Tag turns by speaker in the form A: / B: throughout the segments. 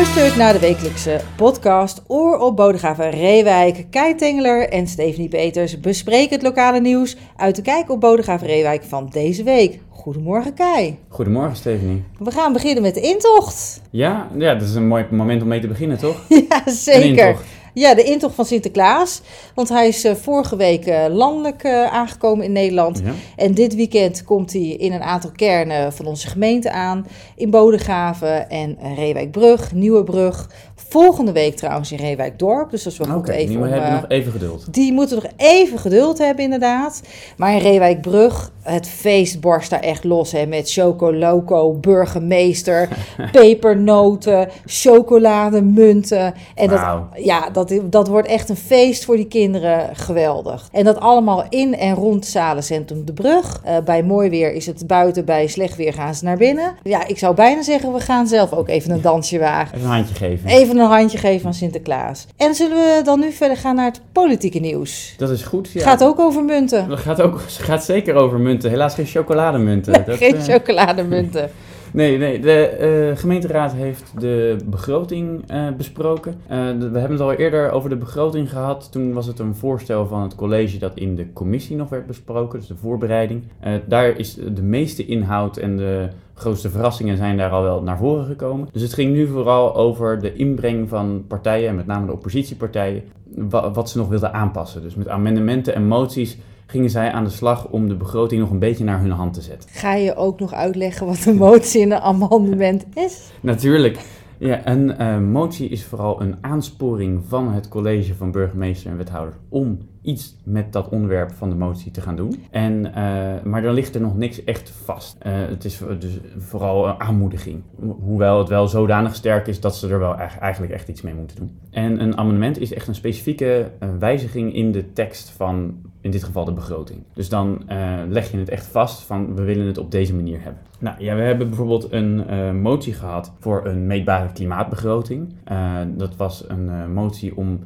A: luistert naar de wekelijkse podcast Oor op Bodegraven Reewijk. Kai Tengeler en Stephanie Peters bespreken het lokale nieuws uit de Kijk op Bodegraven Reewijk van deze week. Goedemorgen Kai.
B: Goedemorgen Stephanie.
A: We gaan beginnen met de intocht.
B: Ja, ja, dat is een mooi moment om mee te beginnen, toch?
A: Ja, zeker. Ja, de intocht van Sinterklaas. Want hij is eh, vorige week eh, landelijk eh, aangekomen in Nederland.
B: Ja.
A: En dit weekend komt hij in een aantal kernen van onze gemeente aan. In Bodegraven en Reewijkbrug, Nieuwebrug. Volgende week trouwens in Reewijkdorp. Dus dat is wel goed even om,
B: hebben
A: eh,
B: nog even geduld.
A: Die moeten nog even geduld hebben, inderdaad. Maar in Reewijkbrug, het feest barst daar echt los. Hè, met Chocoloco, burgemeester, pepernoten, chocolademunten. En dat, ja, dat, dat wordt echt een feest voor die kinderen. Geweldig. En dat allemaal in en rond Zalencentrum De Brug. Eh, bij mooi weer is het buiten, bij slecht weer gaan ze naar binnen. Ja, ik zou bijna zeggen, we gaan zelf ook even een dansje wagen.
B: Even een handje geven.
A: Even een handje geven aan Sinterklaas. En zullen we dan nu verder gaan naar het politieke nieuws?
B: Dat is goed. Ja.
A: Het gaat ook over munten.
B: Het gaat, ook, gaat zeker over munten. Helaas geen chocolademunten. Dat,
A: Geen
B: eh,
A: chocolademunten.
B: Nee, nee. De eh, gemeenteraad heeft de begroting eh, besproken. Eh, we hebben het al eerder over de begroting gehad. Toen was het een voorstel van het college dat in de commissie nog werd besproken. Dus de voorbereiding. Daar is de meeste inhoud en de grootste verrassingen zijn daar al wel naar voren gekomen. Dus het ging nu vooral over de inbreng van partijen, en met name de oppositiepartijen, wa- wat ze nog wilden aanpassen. Dus met amendementen en moties gingen zij aan de slag om de begroting nog een beetje naar hun hand te zetten.
A: Ga je ook nog uitleggen wat een motie in een amendement is?
B: Natuurlijk. Ja, een eh, motie is vooral een aansporing van het college van burgemeester en wethouders om iets met dat onderwerp van de motie te gaan doen. En, eh, maar dan ligt er nog niks echt vast. Eh, het is dus vooral een aanmoediging. Ho- Hoewel het wel zodanig sterk is dat ze er wel eigenlijk echt iets mee moeten doen. En een amendement is echt een specifieke eh, wijziging in de tekst van, in dit geval de begroting. Dus dan leg je het echt vast van we willen het op deze manier hebben. Nou ja, we hebben bijvoorbeeld een motie gehad voor een meetbare klimaatbegroting. Dat was een motie om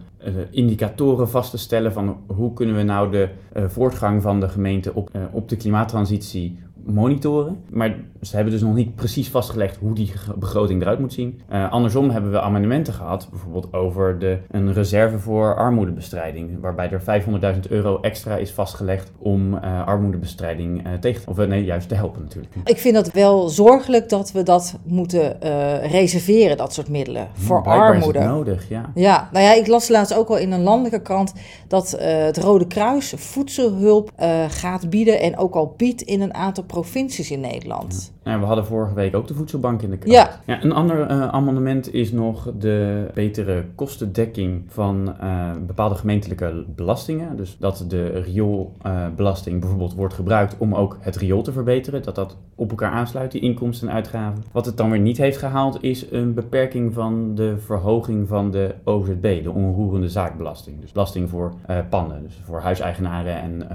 B: indicatoren vast te stellen van hoe kunnen we nou de eh, voortgang van de gemeente op, eh, op de klimaattransitie monitoren. Maar ze hebben dus nog niet precies vastgelegd hoe die begroting eruit moet zien. Eh, andersom hebben we amendementen gehad, bijvoorbeeld over de, een reserve voor armoedebestrijding, waarbij er 500.000 euro extra is vastgelegd om eh, armoedebestrijding eh, tegen te, of nee, juist te helpen natuurlijk.
A: Ik vind dat wel zorgelijk dat we dat moeten reserveren, dat soort middelen, voor
B: Blijkbaar is het
A: armoede.
B: nodig, ja.
A: Ja, nou ja, ik las laatst ook al in een landelijke krant dat het Rode Kruis voedselhulp gaat bieden en ook al biedt in een aantal provincies in Nederland.
B: Ja, we hadden vorige week ook de voedselbank in de krant.
A: Ja.
B: Ja, een ander eh, amendement is nog de betere kostendekking van eh, bepaalde gemeentelijke belastingen. Dus dat de rioolbelasting bijvoorbeeld wordt gebruikt om ook het riool te verbeteren. Dat dat op elkaar aansluit, die inkomsten en uitgaven. Wat het dan weer niet heeft gehaald is een beperking van de verhoging van de OZB, de onroerende zaakbelasting. Dus belasting voor eh, panden, dus voor huiseigenaren en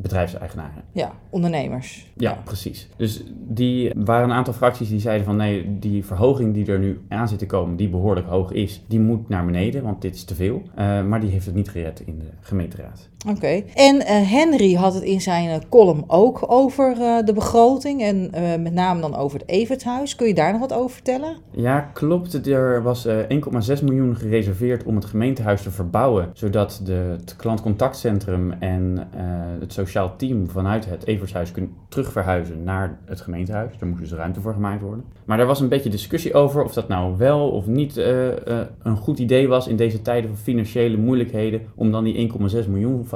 B: bedrijfseigenaren.
A: Ja, ondernemers.
B: Ja, precies. Dus die waren een aantal fracties die zeiden van nee, die verhoging die er nu aan zit te komen, die behoorlijk hoog is, die moet naar beneden, want dit is te veel. Eh, maar die heeft het niet gered in de gemeenteraad.
A: Oké. En eh, Henry had het in zijn eh, column ook over de begroting en met name dan over het Evertshuis. Kun je daar nog wat over vertellen?
B: Ja, klopt. Er was eh, 1,6 miljoen gereserveerd om het gemeentehuis te verbouwen, zodat de, het klantcontactcentrum en het sociaal team vanuit het Evertshuis kunnen terugverhuizen naar het gemeentehuis. Daar moest dus ruimte voor gemaakt worden. Maar daar was een beetje discussie over of dat nou wel of niet eh, eh, een goed idee was in deze tijden van financiële moeilijkheden om dan die 1,6 miljoen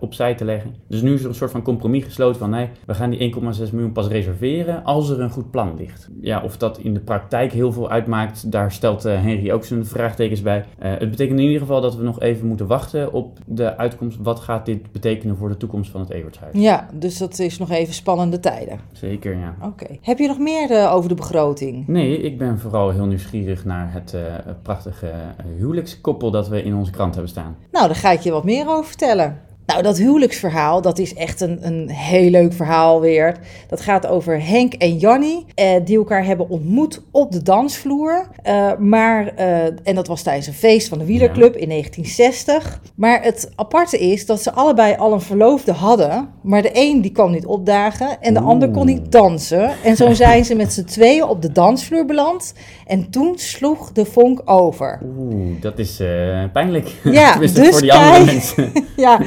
B: opzij te leggen. Dus nu is er een soort van compromis gesloten van nee, we gaan die 1,6 miljoen pas reserveren als er een goed plan ligt. Ja, of dat in de praktijk heel veel uitmaakt, daar stelt eh, Henry ook zijn vraagtekens bij. Het betekent in ieder geval dat we nog even moeten wachten op de uitkomst. Wat gaat dit betekenen voor de toekomst van het
A: Ja, dus dat is nog even spannende tijden.
B: Zeker, ja.
A: Oké. Heb je nog meer eh, over de begroting?
B: Nee, ik ben vooral heel nieuwsgierig naar het eh, prachtige huwelijkskoppel dat we in onze krant hebben staan.
A: Nou, daar ga ik je wat meer over vertellen. Nou, dat huwelijksverhaal, dat is echt een, een heel leuk verhaal weer. Dat gaat over Henk en Jannie, eh, die elkaar hebben ontmoet op de dansvloer. Eh, maar, eh, en dat was tijdens een feest van de wielerclub in 1960. Maar het aparte is dat ze allebei al een verloofde hadden. Maar de een die kwam niet opdagen en de ander kon niet dansen. En zo zijn ze met z'n tweeën op de dansvloer beland. En toen sloeg de vonk over.
B: Oeh, dat is uh, pijnlijk.
A: Ja, dus
B: voor die andere mensen.
A: ja,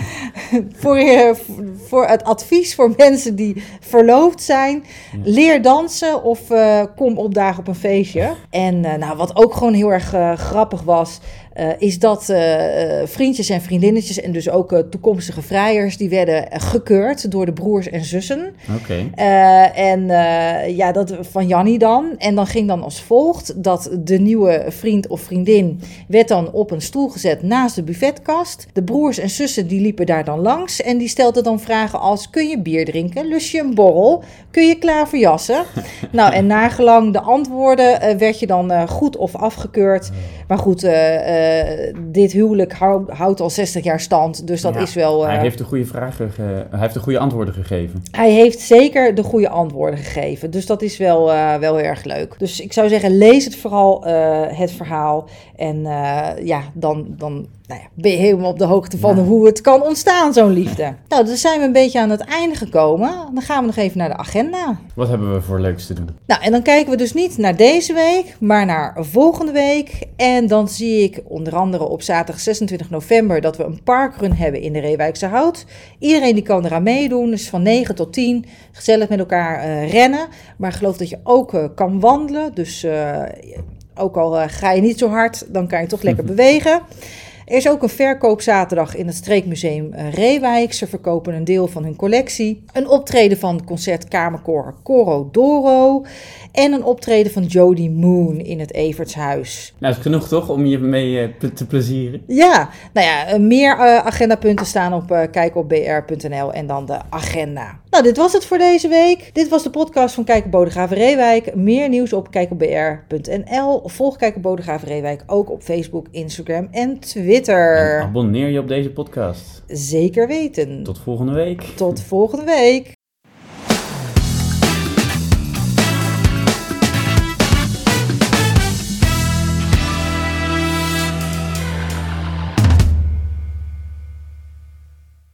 A: voor, je, voor het advies voor mensen die verloofd zijn. Leer dansen of eh, kom opdagen op een feestje. En eh, nou, wat ook gewoon heel erg eh, grappig was... is dat vriendjes en vriendinnetjes en dus ook toekomstige vrijers... die werden gekeurd door de broers en zussen.
B: Oké.
A: En ja, dat van Jannie dan. En dan ging dan als volgt dat de nieuwe vriend of vriendin werd dan op een stoel gezet naast de buffetkast. De broers en zussen die liepen daar dan langs en die stelden dan vragen als kun je bier drinken, lust je een borrel, kun je klaverjassen? nou, en nagelang de antwoorden eh, werd je dan eh, goed of afgekeurd. Maar goed, eh, dit huwelijk hou- houdt al 60 jaar stand, dus dat
B: Ja,
A: is wel...
B: Hij heeft de goede vragen, ge- hij heeft de goede antwoorden gegeven.
A: hij heeft zeker de goede antwoorden gegeven. Dus dat is wel, wel heel erg leuk. Dus ik zou zeggen, lees het vooral, het verhaal. En ja, dan, dan nou ja, ben je helemaal op de hoogte van
B: Ja.
A: hoe het kan ontstaan, zo'n liefde. nou, dan zijn we een beetje aan het einde gekomen. Dan gaan we nog even naar de agenda.
B: Wat hebben we voor leuks te doen?
A: Nou, en dan kijken we dus niet naar deze week, maar naar volgende week. En dan zie ik onder andere op zaterdag 26 november dat we een parkrun hebben in de Reewijkse Hout. Iedereen die kan eraan meedoen, dus van 9 tot 10 gezellig met elkaar eh, rennen. Maar geloof dat je ook eh, kan wandelen, dus eh, ook al ga je niet zo hard, dan kan je toch lekker bewegen. Er is ook een verkoop zaterdag in het Streekmuseum eh, Reewijk. Ze verkopen een deel van hun collectie. Een optreden van concert Kamerkoor Coro Doro. En een optreden van Jody Moon in het Evertshuis.
B: Nou, is genoeg toch om je mee eh, te plezieren?
A: Ja, nou ja, eh, meer agendapunten staan op kijkopbr.nl en dan de agenda. Nou, dit was het voor deze week. Dit was de podcast van Kijk op Bodegraven Reewijk. Meer nieuws op kijkopbr.nl. Volg Kijk op Bodegraven Reewijk ook op Facebook, Instagram en Twitter.
B: En abonneer je op deze podcast.
A: Zeker weten.
B: Tot volgende week.
A: Tot volgende week.